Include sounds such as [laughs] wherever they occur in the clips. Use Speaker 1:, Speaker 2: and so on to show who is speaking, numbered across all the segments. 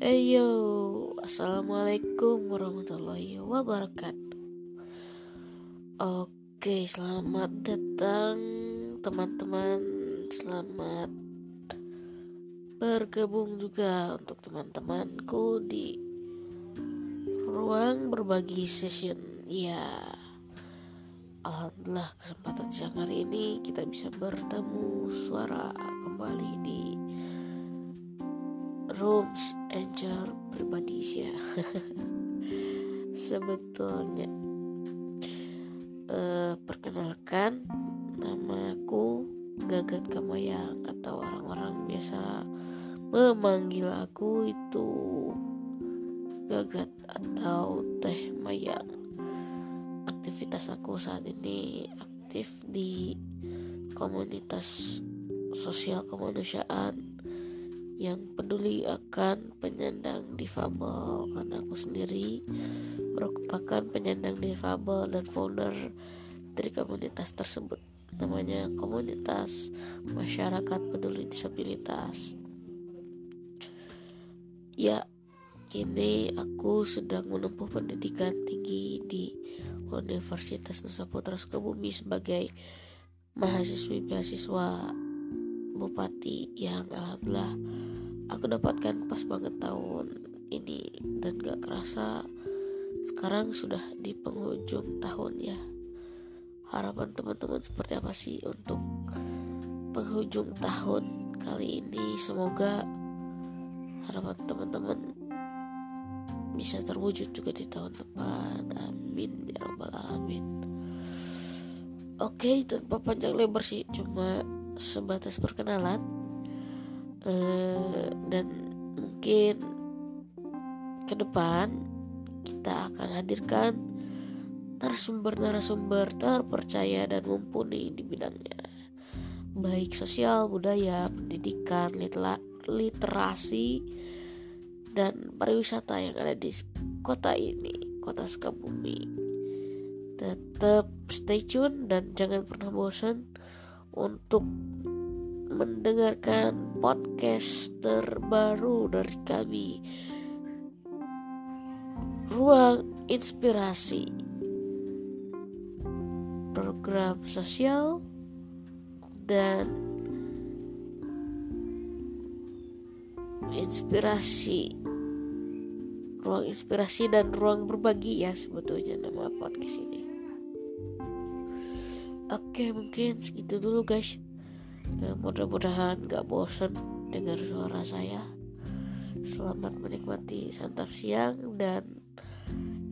Speaker 1: Assalamualaikum warahmatullahi wabarakatuh. Oke selamat datang teman-teman. Selamat bergabung juga untuk teman-temanku di ruang berbagi session. Ya Alhamdulillah kesempatan siang hari ini kita bisa bertemu suara kembali [laughs] sebetulnya. Uh, perkenalkan namaku Gagat Kamayang atau orang-orang biasa memanggil aku itu Gagat atau Teh Mayang. Aktivitas aku saat ini aktif di komunitas sosial kemanusiaan yang peduli akan penyandang difabel. Karena aku sendiri merupakan penyandang difabel dan founder dari komunitas tersebut. Namanya komunitas masyarakat peduli disabilitas. Ya kini aku sedang menempuh pendidikan tinggi di Universitas Nusa Putra Sukabumi sebagai mahasiswi beasiswa bupati yang alhamdulillah aku dapatkan pas banget tahun ini. Dan gak kerasa sekarang sudah di penghujung tahun ya. Harapan teman-teman seperti apa sih untuk penghujung tahun kali ini? Semoga harapan teman-teman bisa terwujud juga di tahun depan. Amin ya robbal alamin. Oke tanpa panjang lebar sih cuma sebatas perkenalan uh, dan mungkin ke depan kita akan hadirkan narasumber-narasumber terpercaya dan mumpuni di bidangnya baik sosial, budaya, pendidikan, literasi, dan pariwisata yang ada di kota ini, kota Sukabumi. Tetap stay tune dan jangan pernah bosan untuk mendengarkan podcast terbaru dari kami. Ruang Inspirasi. Program sosial dan inspirasi. Ruang inspirasi dan ruang berbagi ya sebetulnya nama podcast ini oke mungkin segitu dulu guys. Ya, mudah-mudahan gak bosan dengar suara saya. Selamat menikmati santap siang dan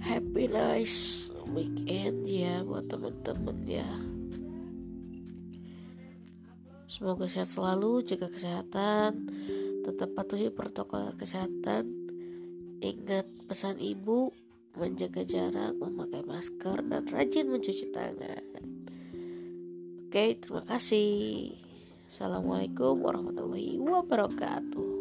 Speaker 1: happy nice weekend ya buat teman-teman ya. Semoga sehat selalu jaga kesehatan tetap patuhi protokol kesehatan. Ingat pesan ibu menjaga jarak memakai masker dan rajin mencuci tangan oke terima kasih Assalamualaikum warahmatullahi wabarakatuh.